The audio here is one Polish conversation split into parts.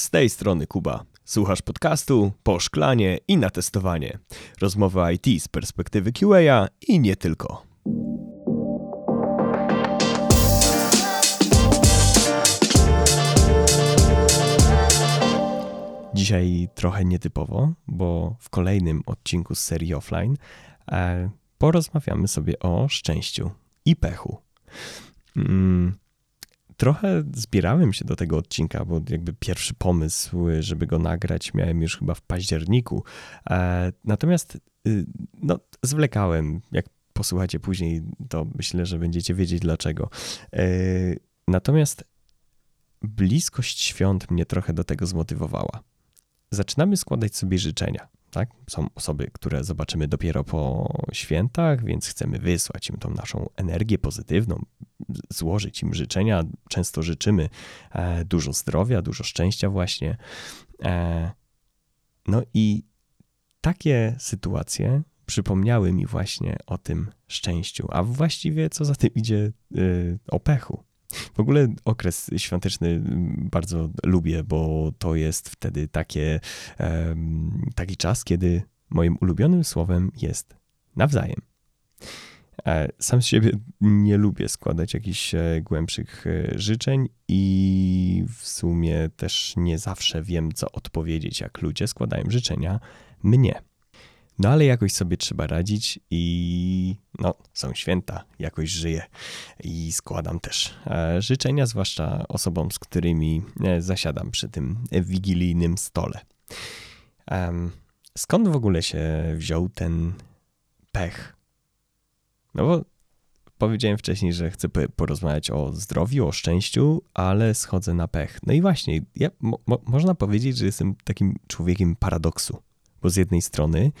Z tej strony Kuba. Słuchasz podcastu po szklanie i na testowanie. Rozmowy IT z perspektywy QA i nie tylko. Dzisiaj trochę nietypowo, bo w kolejnym odcinku z serii offline e, porozmawiamy sobie o szczęściu i pechu. Mm, trochę zbierałem się do tego odcinka, bo jakby pierwszy pomysł, żeby go nagrać, miałem już chyba w październiku. E, natomiast y, no, zwlekałem. Jak posłuchacie później, to myślę, że będziecie wiedzieć dlaczego. E, natomiast bliskość świąt mnie trochę do tego zmotywowała. Zaczynamy składać sobie życzenia. Tak? Są osoby, które zobaczymy dopiero po świętach, więc chcemy wysłać im tą naszą energię pozytywną, złożyć im życzenia. Często życzymy e, dużo zdrowia, dużo szczęścia, właśnie. E, no i takie sytuacje przypomniały mi właśnie o tym szczęściu, a właściwie co za tym idzie y, o pechu. W ogóle okres świąteczny bardzo lubię, bo to jest wtedy takie, taki czas, kiedy moim ulubionym słowem jest nawzajem. E, sam z siebie nie lubię składać jakichś e, głębszych e, życzeń i w sumie też nie zawsze wiem, co odpowiedzieć, jak ludzie składają życzenia mnie. No ale jakoś sobie trzeba radzić i no, są święta, jakoś żyję i składam też życzenia, zwłaszcza osobom, z którymi zasiadam przy tym wigilijnym stole. Skąd w ogóle się wziął ten pech no bo powiedziałem wcześniej, że chcę porozmawiać o zdrowiu, o szczęściu, ale schodzę na pech. No i właśnie, ja, mo, można powiedzieć, że jestem takim człowiekiem paradoksu, bo z jednej strony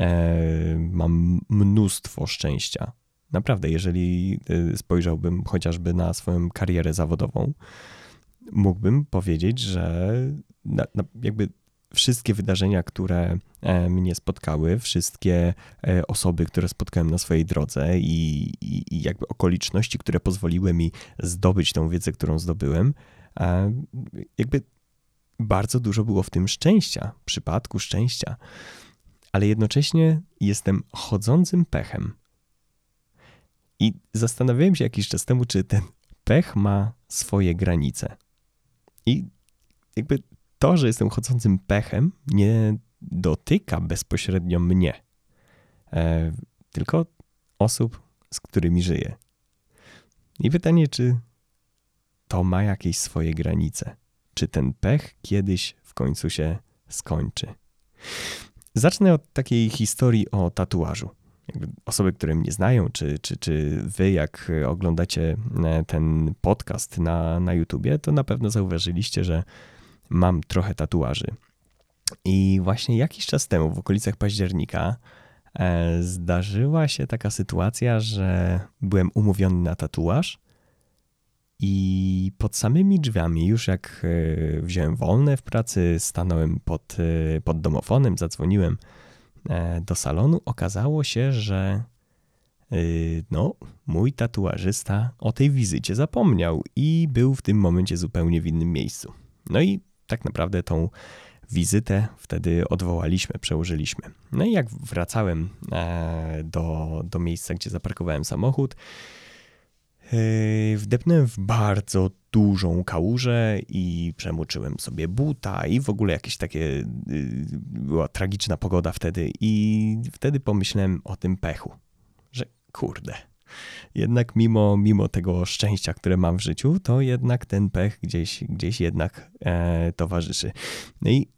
e, mam mnóstwo szczęścia. Naprawdę, jeżeli e, spojrzałbym chociażby na swoją karierę zawodową, mógłbym powiedzieć, że na, na, jakby wszystkie wydarzenia, które e, mnie spotkały, wszystkie e, osoby, które spotkałem na swojej drodze i, i, jakby okoliczności, które pozwoliły mi zdobyć tą wiedzę, którą zdobyłem, jakby bardzo dużo było w tym szczęścia, przypadku szczęścia, ale jednocześnie jestem chodzącym pechem. I zastanawiałem się jakiś czas temu, czy ten pech ma swoje granice. I jakby to, że jestem chodzącym pechem, nie dotyka bezpośrednio mnie, e, tylko osób, z którymi żyję. I pytanie, czy to ma jakieś swoje granice? Czy ten pech kiedyś w końcu się skończy? Zacznę od takiej historii o tatuażu. Osoby, które mnie znają, czy, czy, czy wy, jak oglądacie e, ten podcast na, na YouTubie, to na pewno zauważyliście, że mam trochę tatuaży. I właśnie jakiś czas temu, w okolicach października, e, zdarzyła się taka sytuacja, że byłem umówiony na tatuaż i pod samymi drzwiami, już jak e, wziąłem wolne w pracy, stanąłem pod, e, pod domofonem, zadzwoniłem do salonu, okazało się, że no, mój tatuażysta o tej wizycie zapomniał i był w tym momencie zupełnie w innym miejscu. No i tak naprawdę tą wizytę wtedy odwołaliśmy, przełożyliśmy. No i jak wracałem e, do, do miejsca, gdzie zaparkowałem samochód, e, wdepnąłem w bardzo dużą kałużę i przemoczyłem sobie buta i w ogóle jakieś takie, e, była tragiczna pogoda wtedy i wtedy pomyślałem o tym pechu, że kurde, jednak mimo, mimo tego szczęścia, które mam w życiu, to jednak ten pech gdzieś, gdzieś jednak e, towarzyszy. No i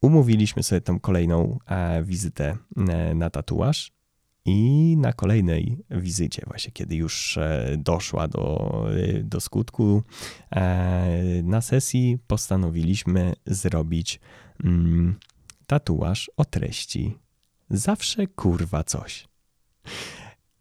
umówiliśmy sobie tą kolejną e, wizytę e, na tatuaż. I na kolejnej wizycie, właśnie kiedy już e, doszła do, e, do skutku, e, na sesji postanowiliśmy zrobić mm, tatuaż o treści zawsze kurwa coś.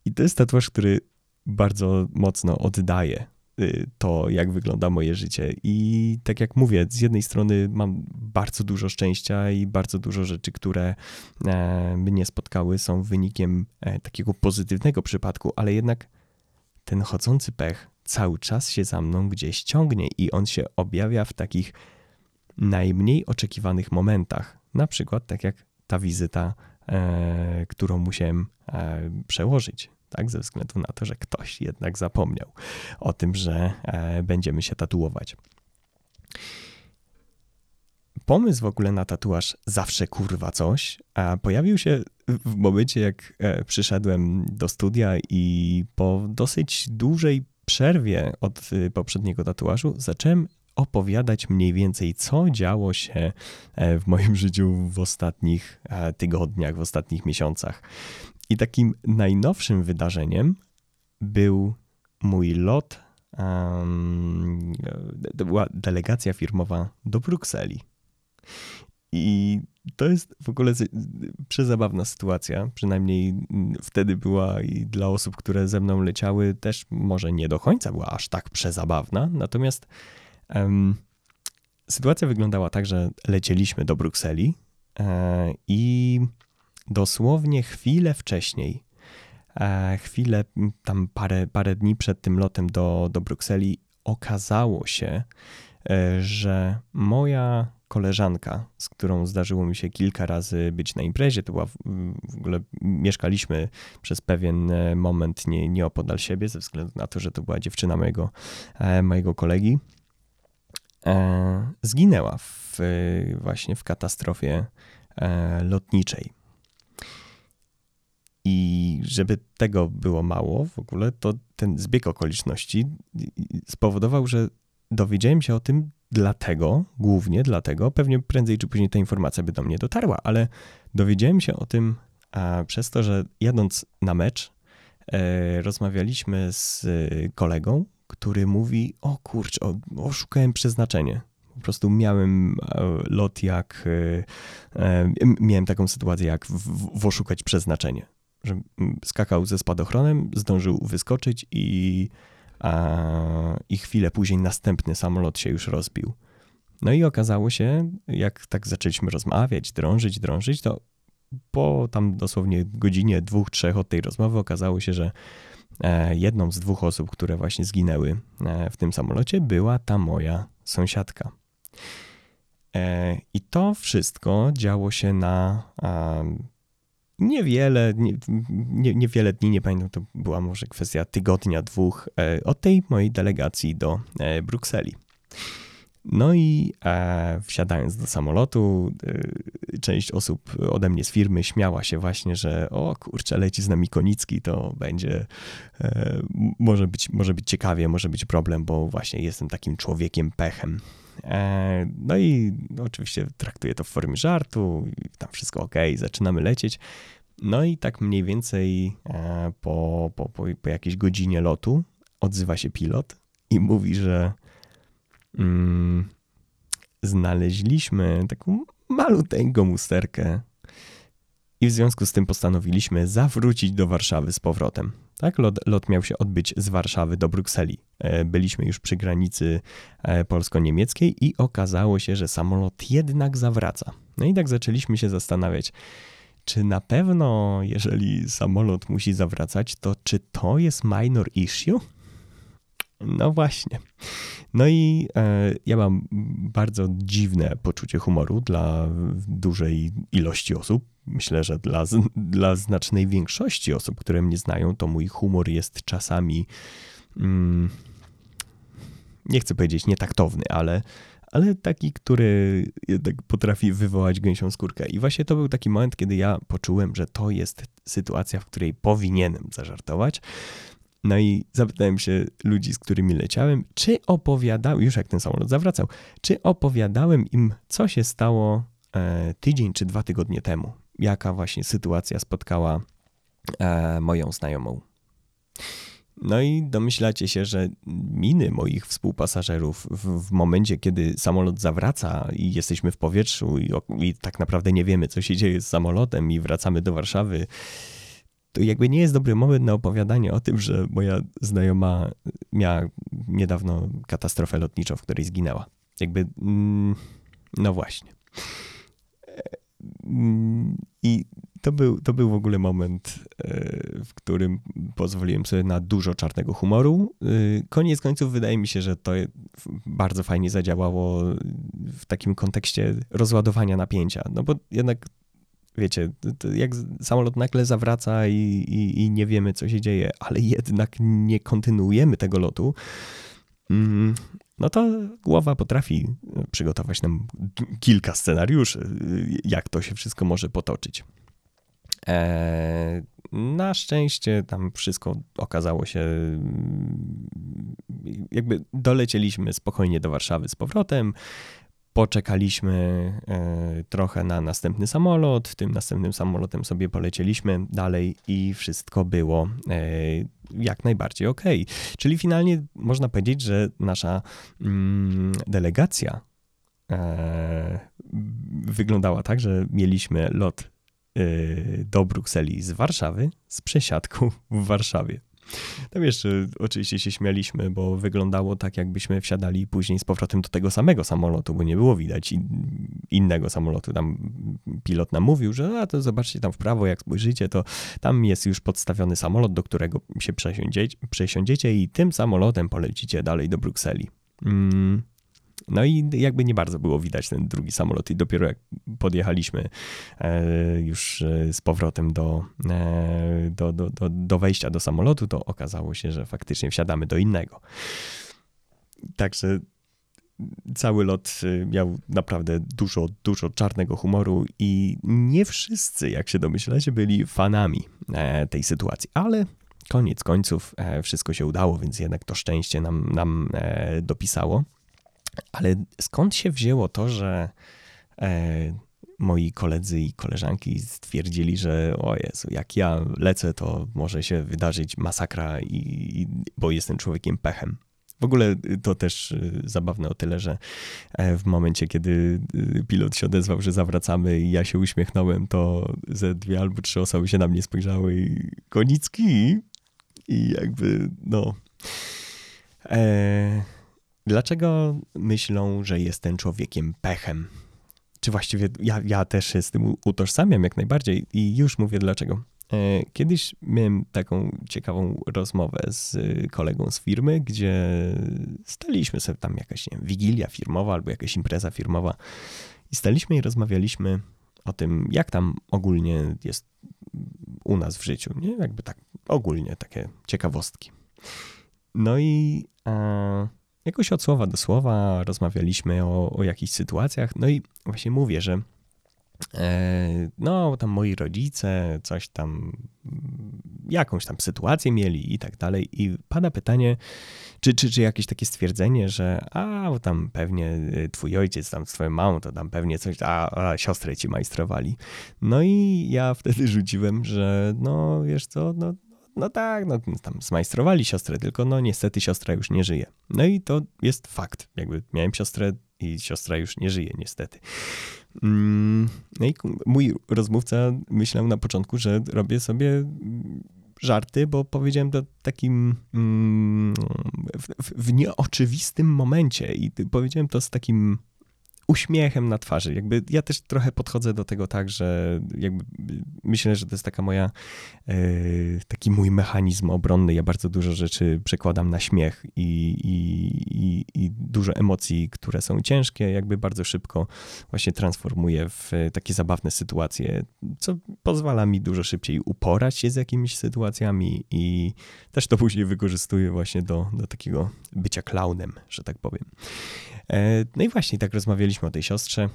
I to jest tatuaż, który bardzo mocno oddaje y, to, jak wygląda moje życie. I tak jak mówię, z jednej strony mam bardzo dużo szczęścia i bardzo dużo rzeczy, które e, mnie spotkały, są wynikiem e, takiego pozytywnego przypadku, ale jednak ten chodzący pech cały czas się za mną gdzieś ciągnie i on się objawia w takich najmniej oczekiwanych momentach. Na przykład tak jak ta wizyta, e, którą musiałem przełożyć, tak, ze względu na to, że ktoś jednak zapomniał o tym, że e, będziemy się tatuować. Pomysł w ogóle na tatuaż zawsze kurwa coś, pojawił się w momencie, jak e, przyszedłem do studia i po dosyć dużej przerwie od y, poprzedniego tatuażu zacząłem opowiadać mniej więcej, co działo się e, w moim życiu w ostatnich tygodniach, w ostatnich miesiącach. I takim najnowszym wydarzeniem był mój lot. Um, to była delegacja firmowa do Brukseli. I to jest w ogóle przezabawna sytuacja, przynajmniej wtedy była i dla osób, które ze mną leciały, też może nie do końca była aż tak przezabawna. Natomiast um, sytuacja wyglądała tak, że lecieliśmy do Brukseli e, i dosłownie chwilę wcześniej, e, chwilę tam parę, parę dni przed tym lotem do, do Brukseli, okazało się, e, że moja koleżanka, z którą zdarzyło mi się kilka razy być na imprezie. To była w, w ogóle mieszkaliśmy przez pewien e, moment nie, nieopodal siebie, ze względu na to, że to była dziewczyna mojego, mojego kolegi. Zginęła w, właśnie w katastrofie lotniczej. I żeby tego było mało w ogóle, to ten zbieg okoliczności spowodował, że dowiedziałem się o tym dlatego, głównie dlatego, pewnie prędzej czy później ta informacja by do mnie dotarła, ale dowiedziałem się o tym przez to, że jadąc na mecz, e, rozmawialiśmy z kolegą, który mówi: O kurczę, oszukałem przeznaczenie. Po prostu miałem e, lot jak. E, miałem taką sytuację, jak w, w, oszukać przeznaczenie. Że skakał ze spadochronem, zdążył wyskoczyć i i chwilę później następny samolot się już rozbił. No i okazało się, jak tak zaczęliśmy rozmawiać, drążyć, drążyć, to po tam dosłownie godzinie, dwóch, trzech od tej rozmowy okazało się, że e, jedną z dwóch osób, które właśnie zginęły e, w tym samolocie, była ta moja sąsiadka. E, I to wszystko działo się na niewiele, nie, nie, niewiele dni, nie pamiętam, to była może kwestia tygodnia, dwóch e, od tej mojej delegacji do e, Brukseli. No i e, wsiadając do samolotu, e, część osób ode mnie z firmy śmiała się właśnie, że o kurczę, leci z nami Konicki, to będzie, e, może, być, może być ciekawie, może być problem, bo właśnie jestem takim człowiekiem pechem. E, no i oczywiście traktuję to w formie żartu, tam wszystko ok, zaczynamy lecieć. No i tak mniej więcej e, po, po, po, po jakiejś godzinie lotu odzywa się pilot i mówi, że mm, znaleźliśmy taką maluteńką usterkę i w związku z tym postanowiliśmy zawrócić do Warszawy z powrotem. Tak, lot, lot miał się odbyć z Warszawy do Brukseli. E, byliśmy już przy granicy e, polsko-niemieckiej i okazało się, że samolot jednak zawraca. No i tak zaczęliśmy się zastanawiać, czy na pewno, jeżeli samolot musi zawracać, to czy to jest minor issue? No właśnie. No i e, ja mam bardzo dziwne poczucie humoru dla dużej ilości osób. Myślę, że dla, dla znacznej większości osób, które mnie znają, to mój humor jest czasami, mm, nie chcę powiedzieć nietaktowny, ale, ale taki, który jednak potrafi wywołać gęsią skórkę. I właśnie to był taki moment, kiedy ja poczułem, że to jest sytuacja, w której powinienem zażartować. No i zapytałem się ludzi, z którymi leciałem, czy opowiadałem, już jak ten samolot zawracał, czy opowiadałem im, co się stało e, tydzień czy dwa tygodnie temu. Jaka właśnie sytuacja spotkała e, moją znajomą. No i domyślacie się, że miny moich współpasażerów w, w, momencie, kiedy samolot zawraca i jesteśmy w powietrzu i, i, tak naprawdę nie wiemy, co się dzieje z samolotem i wracamy do Warszawy, to jakby nie jest dobry moment na opowiadanie o tym, że moja znajoma miała niedawno katastrofę lotniczą, w której zginęła. Jakby, mm, no właśnie. I to, był, to był w ogóle moment, w którym pozwoliłem sobie na dużo czarnego humoru. Koniec końców wydaje mi się, że to bardzo fajnie zadziałało w takim kontekście rozładowania napięcia, no bo jednak wiecie, jak samolot nagle zawraca i, i, i, nie wiemy, co się dzieje, ale jednak nie kontynuujemy tego lotu, mm, no to głowa potrafi przygotować nam kilka scenariuszy, jak to się wszystko może potoczyć. E, na szczęście tam wszystko okazało się, jakby dolecieliśmy spokojnie do Warszawy z powrotem. Poczekaliśmy e, trochę na następny samolot. Tym następnym samolotem sobie polecieliśmy dalej i wszystko było e, jak najbardziej ok. Czyli finalnie można powiedzieć, że nasza mm, delegacja e, wyglądała tak, że mieliśmy lot do Brukseli z Warszawy z przesiadką w Warszawie. Tam jeszcze oczywiście się śmialiśmy, bo wyglądało tak, jakbyśmy wsiadali później z powrotem do tego samego samolotu, bo nie było widać innego samolotu. Tam pilot nam mówił, że a to zobaczcie tam w prawo, jak spojrzycie, to tam jest już podstawiony samolot, do którego się przesiądziecie, przesiądziecie i tym samolotem polecicie dalej do Brukseli. Mm. No i jakby nie bardzo było widać ten drugi samolot i dopiero jak podjechaliśmy e, już e, z powrotem do, e, do, do, do, do wejścia do samolotu, to okazało się, że faktycznie wsiadamy do innego. Także cały lot miał naprawdę dużo, dużo czarnego humoru i nie wszyscy, jak się domyślacie, byli fanami tej sytuacji, ale koniec końców wszystko się udało, więc jednak to szczęście nam, nam dopisało. Ale skąd się wzięło to, że e, moi koledzy i koleżanki stwierdzili, że o Jezu, jak ja lecę, to może się wydarzyć masakra, i, bo jestem człowiekiem pechem. W ogóle to też y, zabawne o tyle, że e, w momencie, kiedy y, pilot się odezwał, że zawracamy i ja się uśmiechnąłem, to ze dwie albo trzy osoby się na mnie spojrzały i Konicki i jakby no... E, Dlaczego myślą, że jestem człowiekiem pechem? Czy właściwie ja, ja też się z tym utożsamiam jak najbardziej i już mówię dlaczego. E, kiedyś miałem taką ciekawą rozmowę z kolegą z firmy, gdzie staliśmy sobie tam jakaś nie wiem, wigilia firmowa albo jakaś impreza firmowa i staliśmy i rozmawialiśmy o tym, jak tam ogólnie jest u nas w życiu, nie? Jakby tak ogólnie takie ciekawostki. No i a, jakoś od słowa do słowa rozmawialiśmy o, o jakichś sytuacjach. No i właśnie mówię, że e, no, tam moi rodzice coś tam, jakąś tam sytuację mieli i tak dalej. I pada pytanie, czy, czy, czy jakieś takie stwierdzenie, że a, tam pewnie twój ojciec tam z twoją mamą, to tam pewnie coś, a, a ci majstrowali. No i ja wtedy rzuciłem, że no, wiesz co, no no tak, no tam zmajstrowali siostrę, tylko no niestety siostra już nie żyje. No i to jest fakt. Jakby miałem siostrę i siostra już nie żyje, niestety. Mm, no i mój rozmówca myślał na początku, że robię sobie żarty, bo powiedziałem to takim mm, w, w nieoczywistym momencie i powiedziałem to z takim uśmiechem na twarzy. Jakby ja też trochę podchodzę do tego tak, że jakby myślę, że to jest taka moja, e, taki mój mechanizm obronny. Ja bardzo dużo rzeczy przekładam na śmiech i, i, i, i dużo emocji, które są ciężkie, jakby bardzo szybko właśnie transformuję w takie zabawne sytuacje, co pozwala mi dużo szybciej uporać się z jakimiś sytuacjami i też to później wykorzystuję właśnie do, do takiego bycia klaunem, że tak powiem. E, no i właśnie tak rozmawialiśmy o tej siostrze.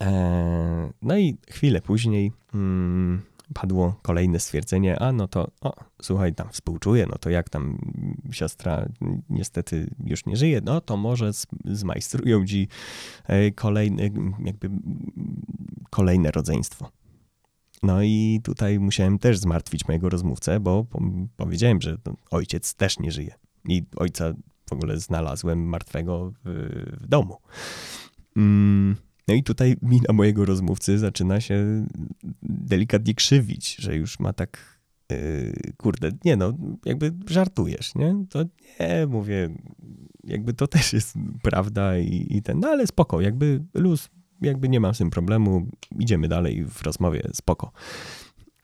E, no i chwilę później mm, padło kolejne stwierdzenie, a no to, o, słuchaj, tam współczuję, no to jak tam siostra niestety już nie żyje, no to może zmajstrują ci e, kolejne, jakby kolejne rodzeństwo. No i tutaj musiałem też zmartwić mojego rozmówcę, bo powiedziałem, że ojciec też nie żyje. I ojca w ogóle znalazłem martwego w, domu. Mm, no i tutaj mina mojego rozmówcy zaczyna się delikatnie krzywić, że już ma tak, yy, kurde, nie no, jakby żartujesz, nie? To nie, mówię, jakby to też jest prawda i, i ten, no ale spoko, jakby luz, jakby nie mam z tym problemu, idziemy dalej w rozmowie, spoko.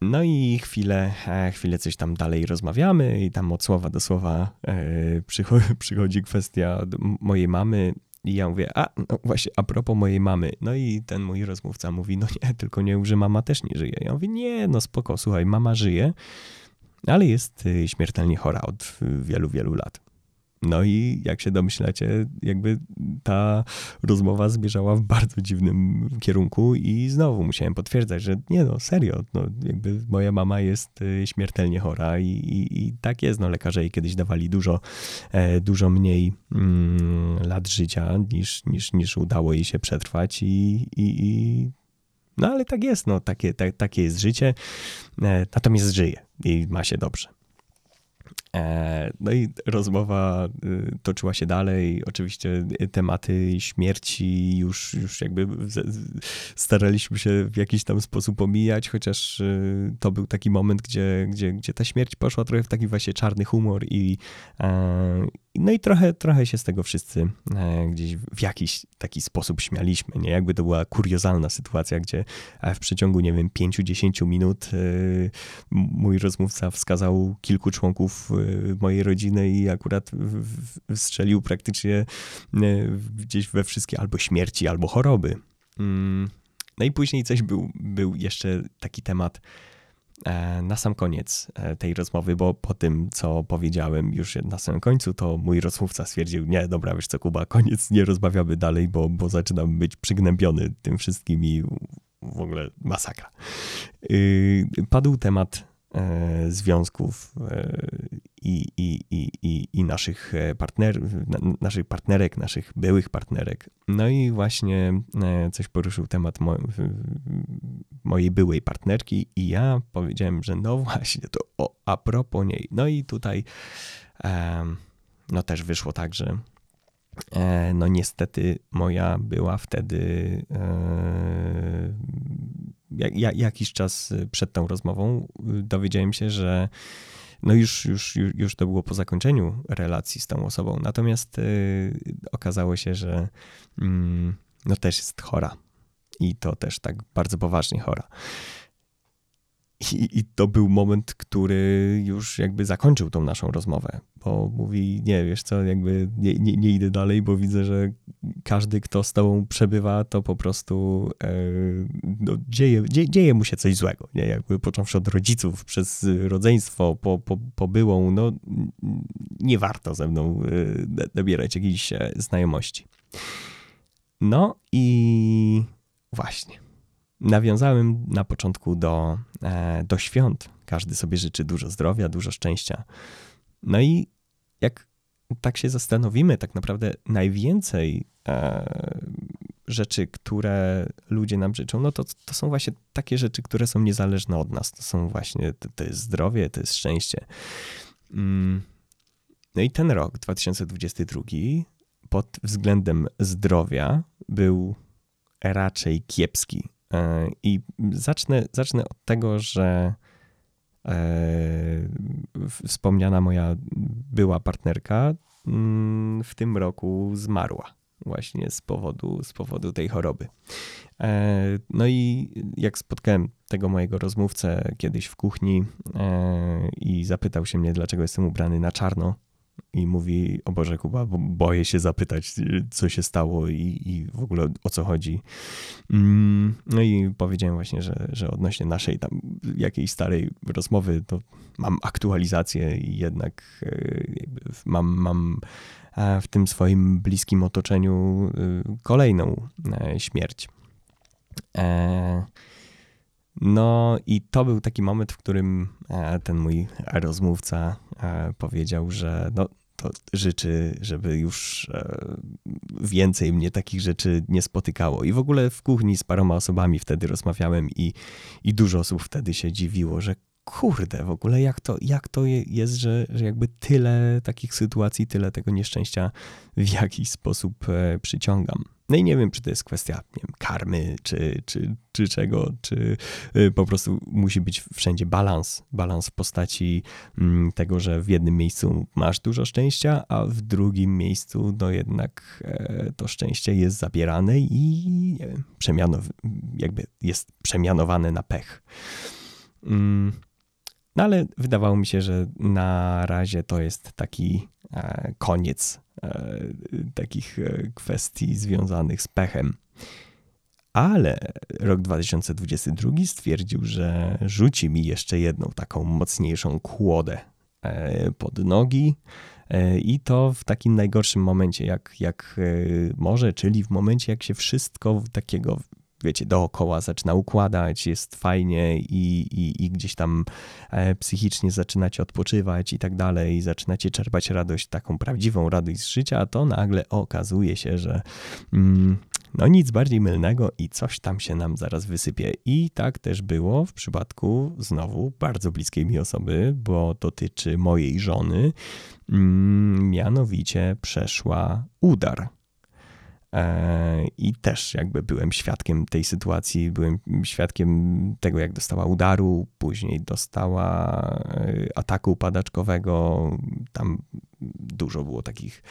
No i chwilę, e, chwilę coś tam dalej rozmawiamy i tam od słowa do słowa e, przychodzi, kwestia mojej mamy i ja mówię, a no właśnie, a propos mojej mamy. No i ten mój rozmówca mówi, no nie, tylko nie, że mama też nie żyje. Ja mówię, nie, no spoko, słuchaj, mama żyje, ale jest y, śmiertelnie chora od wielu, wielu lat. No i jak się domyślacie, jakby ta rozmowa zmierzała w bardzo dziwnym kierunku i znowu musiałem potwierdzać, że nie no, serio, no jakby moja mama jest y, śmiertelnie chora i, i, i tak jest, no lekarze jej kiedyś dawali dużo, e, dużo mniej mm, lat życia niż, niż, niż udało jej się przetrwać i, i, no ale tak jest, no takie, tak, takie jest życie, e, natomiast żyje i ma się dobrze. E, no i rozmowa y, toczyła się dalej. Oczywiście tematy śmierci już, już jakby staraliśmy się w jakiś tam sposób omijać, chociaż y, to był taki moment, gdzie, gdzie, gdzie ta śmierć poszła trochę w taki właśnie czarny humor i, e, no i trochę, trochę się z tego wszyscy e, gdzieś w jakiś taki sposób śmialiśmy, nie? Jakby to była kuriozalna sytuacja, gdzie e, w przeciągu, nie wiem, 5-10 minut e, mój rozmówca wskazał kilku członków mojej rodziny i akurat strzelił praktycznie gdzieś we wszystkie albo śmierci, albo choroby. Mm. No i później coś był, był jeszcze taki temat, na sam koniec e, tej rozmowy, bo po tym, co powiedziałem już na samym końcu, to mój rozmówca stwierdził, nie, dobra, wiesz co, Kuba, koniec, nie rozmawiamy dalej, bo, bo zaczynam być przygnębiony tym wszystkim i w ogóle masakra. Y, padł temat E, związków e, i, i, i, i, naszych, e, partner, naszych partnerek, naszych byłych partnerek. No i właśnie coś poruszył temat mojej byłej partnerki i ja powiedziałem, że no właśnie, to o, a propos niej. No i tutaj no też wyszło tak, że no niestety moja była wtedy jak, jakiś czas y, przed tą rozmową y, dowiedziałem się, że no już, już, już to było po zakończeniu relacji z tą osobą. Natomiast y, okazało się, że mm, no też jest chora. I to też tak bardzo poważnie chora. I, I, to był moment, który już jakby zakończył tą naszą rozmowę, bo mówi, nie, wiesz co, jakby nie, nie, nie idę dalej, bo widzę, że każdy, kto z tobą przebywa, to po prostu e, no, dzieje, dzieje, dzieje, mu się coś złego, nie? Jakby począwszy od rodziców, przez rodzeństwo, po, po, po byłą, no nie warto ze mną e, nabierać jakiejś e, znajomości. No i właśnie nawiązałem na początku do, e, do świąt. Każdy sobie życzy dużo zdrowia, dużo szczęścia. No i jak tak się zastanowimy, tak naprawdę najwięcej e, rzeczy, które ludzie nam życzą, no to, to są właśnie takie rzeczy, które są niezależne od nas. To są właśnie, to, to jest zdrowie, to jest szczęście. Mm. No i ten rok, 2022, pod względem zdrowia był raczej kiepski. E, I zacznę, zacznę od tego, że wspomniana moja była partnerka mm, w tym roku zmarła właśnie z powodu, z powodu tej choroby. E, no i jak spotkałem tego mojego rozmówcę kiedyś w kuchni i zapytał się mnie, dlaczego jestem ubrany na czarno, i mówi, o Boże Kuba, bo boję się zapytać, co się stało i, i w ogóle o co chodzi. Mm, no i powiedziałem właśnie, że, że odnośnie naszej tam jakiejś starej rozmowy, to mam aktualizację i jednak e, mam, mam e, w tym swoim bliskim otoczeniu e, kolejną śmierć. No i to był taki moment, w którym ten mój rozmówca powiedział, że no, to życzy, żeby już e, więcej mnie takich rzeczy nie spotykało. I w ogóle w kuchni z paroma osobami wtedy rozmawiałem i, i dużo osób wtedy się dziwiło, że kurde, w ogóle jak to, jak to jest, że, że jakby tyle takich sytuacji, tyle tego nieszczęścia w jakiś sposób e, przyciągam. No i nie wiem, czy to jest kwestia nie wiem, karmy, czy, czy, czy czego, czy y, po prostu musi być wszędzie balans. Balans w postaci mm, tego, że w jednym miejscu masz dużo szczęścia, a w drugim miejscu no jednak e, to szczęście jest zabierane i nie wiem, przemianow- jakby jest przemianowane na pech. Mm, no ale wydawało mi się, że na razie to jest taki e, koniec takich e, kwestii związanych z pechem. Ale rok 2022 stwierdził, że rzuci mi jeszcze jedną taką mocniejszą kłodę pod nogi. I to w takim najgorszym momencie, jak, jak może, czyli w momencie, jak się wszystko takiego wiecie, dookoła zaczyna układać, jest fajnie i, i, i gdzieś tam e, psychicznie zaczynacie odpoczywać i tak dalej, zaczynacie czerpać radość, taką prawdziwą radość z życia, to nagle okazuje się, że mm, no nic bardziej mylnego i coś tam się nam zaraz wysypie. I tak też było w przypadku znowu bardzo bliskiej mi osoby, bo dotyczy mojej żony, mm, mianowicie przeszła udar I też jakby byłem świadkiem tej sytuacji, byłem świadkiem tego, jak dostała udaru, później dostała e, ataku padaczkowego. Tam dużo było takich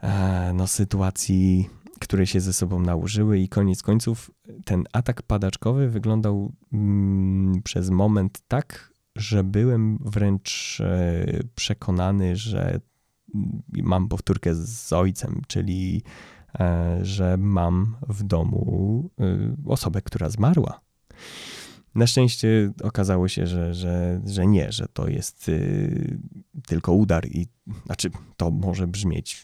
e, no, sytuacji, które się ze sobą nałożyły, i koniec końców ten atak padaczkowy wyglądał mm, przez moment tak, że byłem wręcz przekonany, że mam powtórkę z ojcem, czyli E, że mam w domu y, osobę, która zmarła. Na szczęście okazało się, że, że, że nie, że to jest y, tylko udar i znaczy to może brzmieć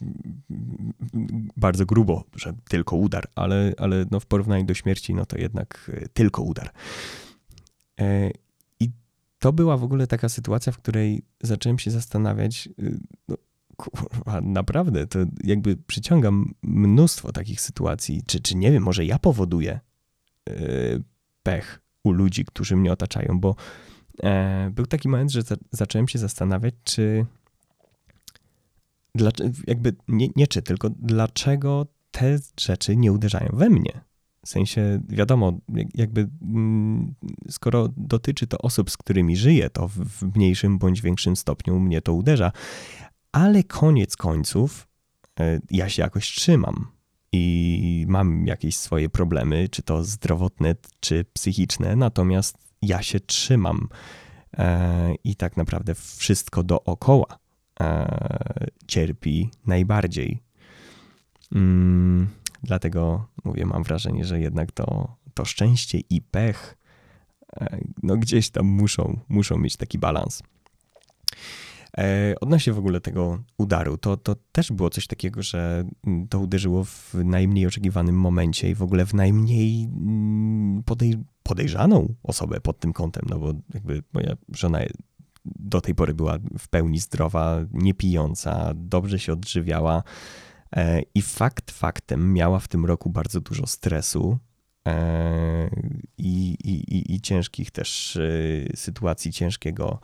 bardzo grubo, że tylko udar, ale, ale no w porównaniu do śmierci, no to jednak y, tylko udar. E, I to była w ogóle taka sytuacja, w której zacząłem się zastanawiać, no, kurwa, naprawdę, to jakby przyciągam mnóstwo takich sytuacji. Czy, czy nie wiem, może ja powoduję yy, pech u ludzi, którzy mnie otaczają, bo e, był taki moment, że za, zacząłem się zastanawiać, czy jakby nie, nie czy, tylko dlaczego te rzeczy nie uderzają we mnie. W sensie, wiadomo, jakby mm, skoro dotyczy to osób, z którymi żyję, to w mniejszym bądź większym stopniu mnie to uderza, ale koniec końców e, ja się jakoś trzymam i mam jakieś swoje problemy, czy to zdrowotne, czy psychiczne, natomiast ja się trzymam e, i tak naprawdę wszystko dookoła e, cierpi najbardziej. Mm, dlatego mówię, mam wrażenie, że jednak to, to szczęście i pech no gdzieś tam muszą, muszą mieć taki balans. E, odnośnie w ogóle tego udaru, to, to też było coś takiego, że mm, to uderzyło w najmniej oczekiwanym momencie i w ogóle w najmniej mm, podej podejrzaną osobę pod tym kątem, no bo jakby moja żona do tej pory była w pełni zdrowa, niepijąca, dobrze się odżywiała e, i fakt faktem miała w tym roku bardzo dużo stresu, i, i, i ciężkich też e, sytuacji, ciężkiego,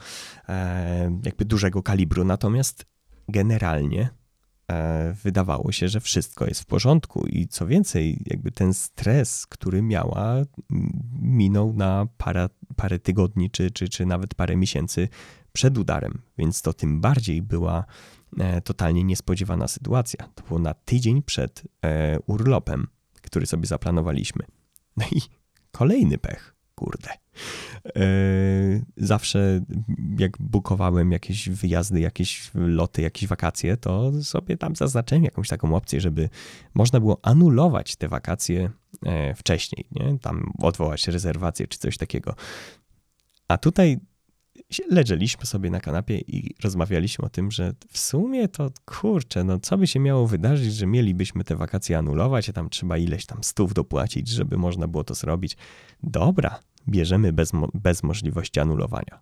e, jakby dużego kalibru. Natomiast generalnie wydawało się, że wszystko jest w porządku i co więcej, jakby ten stres, który miała, minął na parę, parę tygodni, czy, czy, czy nawet parę miesięcy przed udarem, więc to tym bardziej była totalnie niespodziewana sytuacja. To było na tydzień przed urlopem, który sobie zaplanowaliśmy. No i kolejny pech, kurde. E, zawsze jak bukowałem jakieś wyjazdy, jakieś loty, jakieś wakacje, to sobie tam zaznaczyłem jakąś taką opcję, żeby można było anulować te wakacje e, wcześniej, nie? Tam odwołać rezerwację czy coś takiego. A tutaj leżeliśmy sobie na kanapie i rozmawialiśmy o tym, że w sumie to kurczę, no co by się miało wydarzyć, że mielibyśmy te wakacje anulować, a tam trzeba ileś tam stów dopłacić, żeby można było to zrobić. Dobra, bierzemy bez, bez możliwości anulowania.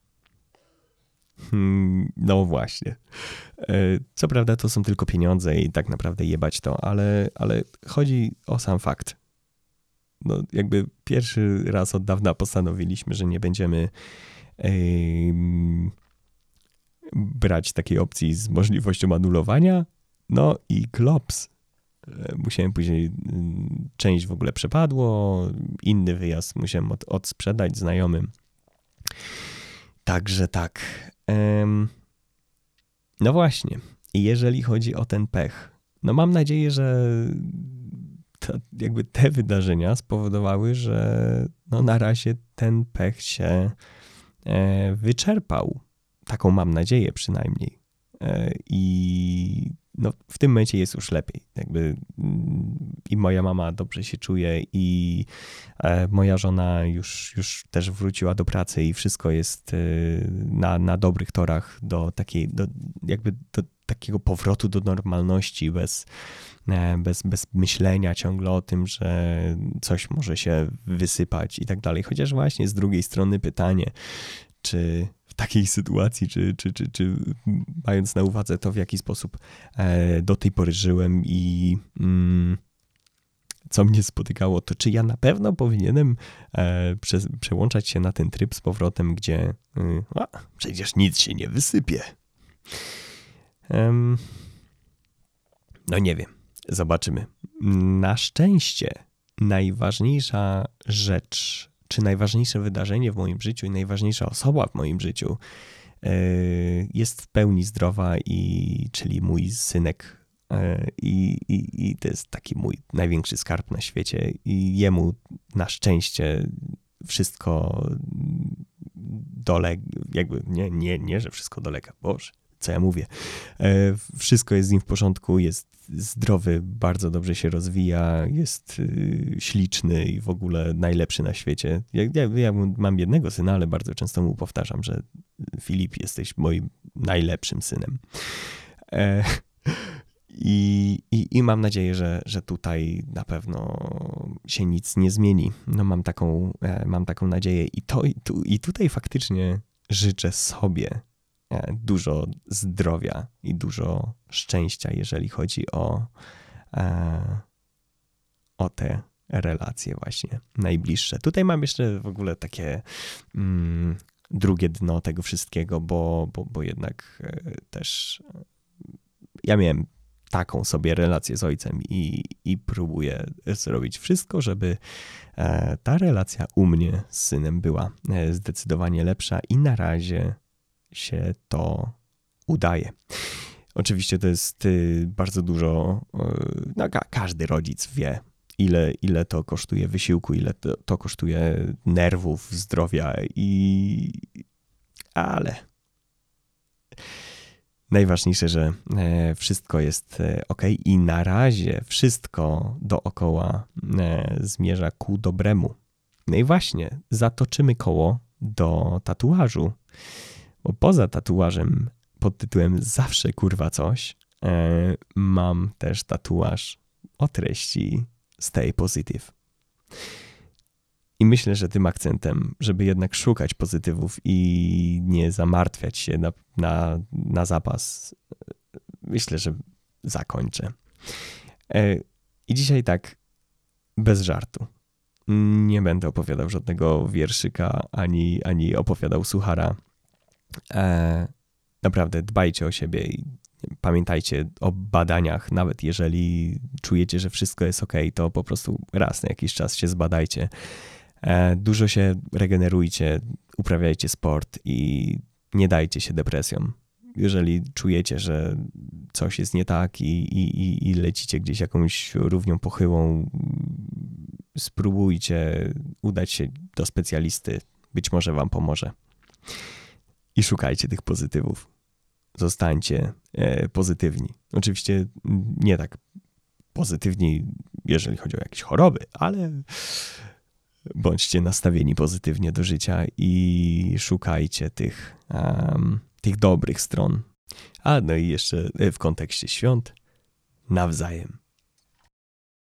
Hmm, no właśnie. E, co prawda to są tylko pieniądze i tak naprawdę jebać to, ale, ale chodzi o sam fakt. No jakby pierwszy raz od dawna postanowiliśmy, że nie będziemy brać takiej opcji z możliwością anulowania. No i klops. Musiałem później, część w ogóle przepadło, inny wyjazd musiałem od, odsprzedać znajomym. Także tak. No właśnie, jeżeli chodzi o ten pech, no mam nadzieję, że to, jakby te wydarzenia spowodowały, że no na razie ten pech się e, wyczerpał. Taką mam nadzieję przynajmniej. E, I no, w tym momencie jest już lepiej. Jakby mm, i moja mama dobrze się czuje, i e, moja żona już, już też wróciła do pracy, i wszystko jest e, na, na dobrych torach do takiej, do, jakby do takiego powrotu do normalności, bez, e, bez, bez myślenia ciągle o tym, że coś może się wysypać i tak dalej. Chociaż właśnie z drugiej strony pytanie, czy takiej sytuacji, czy, czy, czy, czy mając na uwadze to, w jaki sposób e, do tej pory żyłem i mm, co mnie spotykało, to czy ja na pewno powinienem e, prze, przełączać się na ten tryb z powrotem, gdzie y, a, przecież nic się nie wysypie. Um, no nie wiem, zobaczymy. Na szczęście najważniejsza rzecz czy najważniejsze wydarzenie w moim życiu i najważniejsza osoba w moim życiu e, jest w pełni zdrowa, i, czyli mój synek. E, I, i, I to jest taki mój największy skarb na świecie, i jemu na szczęście wszystko dolega, jakby nie, nie, nie, że wszystko dolega, Boże, co ja mówię. E, wszystko jest z nim w porządku, jest zdrowy, bardzo dobrze się rozwija, jest y, śliczny i w ogóle najlepszy na świecie. Ja, ja, ja, mam jednego syna, ale bardzo często mu powtarzam, że Filip, jesteś moim najlepszym synem. E, i, i, I, mam nadzieję, że, że tutaj na pewno się nic nie zmieni. No mam taką, e, mam taką nadzieję i, to, i, tu, i tutaj faktycznie życzę sobie dużo zdrowia i dużo szczęścia, jeżeli chodzi o, e, o te relacje właśnie najbliższe. Tutaj mam jeszcze w ogóle takie mm, drugie dno tego wszystkiego, bo, bo, bo jednak e, też ja miałem taką sobie relację z ojcem i, i próbuję zrobić wszystko, żeby ta relacja u mnie z synem była zdecydowanie lepsza i na razie się to udaje. Oczywiście to jest y, bardzo dużo, y, no, każdy rodzic wie, ile, ile to kosztuje wysiłku, ile to, to kosztuje nerwów, zdrowia i. Ale najważniejsze, że e, wszystko jest e, ok i na razie wszystko dookoła e, zmierza ku dobremu. No i właśnie, zatoczymy koło do tatuażu. Bo poza tatuażem pod tytułem Zawsze kurwa coś, e, mam też tatuaż o treści Stay Positive. I myślę, że tym akcentem, żeby jednak szukać pozytywów i nie zamartwiać się na, na, na zapas, myślę, że zakończę. E, I dzisiaj tak, bez żartu. Nie będę opowiadał żadnego wierszyka, ani, ani opowiadał suchara E, naprawdę dbajcie o siebie i pamiętajcie o badaniach, nawet jeżeli czujecie, że wszystko jest ok, to po prostu raz na jakiś czas się zbadajcie. E, dużo się regenerujcie, uprawiajcie sport i nie dajcie się depresjom. Jeżeli czujecie, że coś jest nie tak i, i, i lecicie gdzieś jakąś równią pochyłą, spróbujcie udać się do specjalisty. Być może wam pomoże i szukajcie tych pozytywów. Zostańcie e, pozytywni. Oczywiście nie tak pozytywni, jeżeli chodzi o jakieś choroby, ale bądźcie nastawieni pozytywnie do życia i szukajcie tych, um, tych dobrych stron. A no i jeszcze w kontekście świąt nawzajem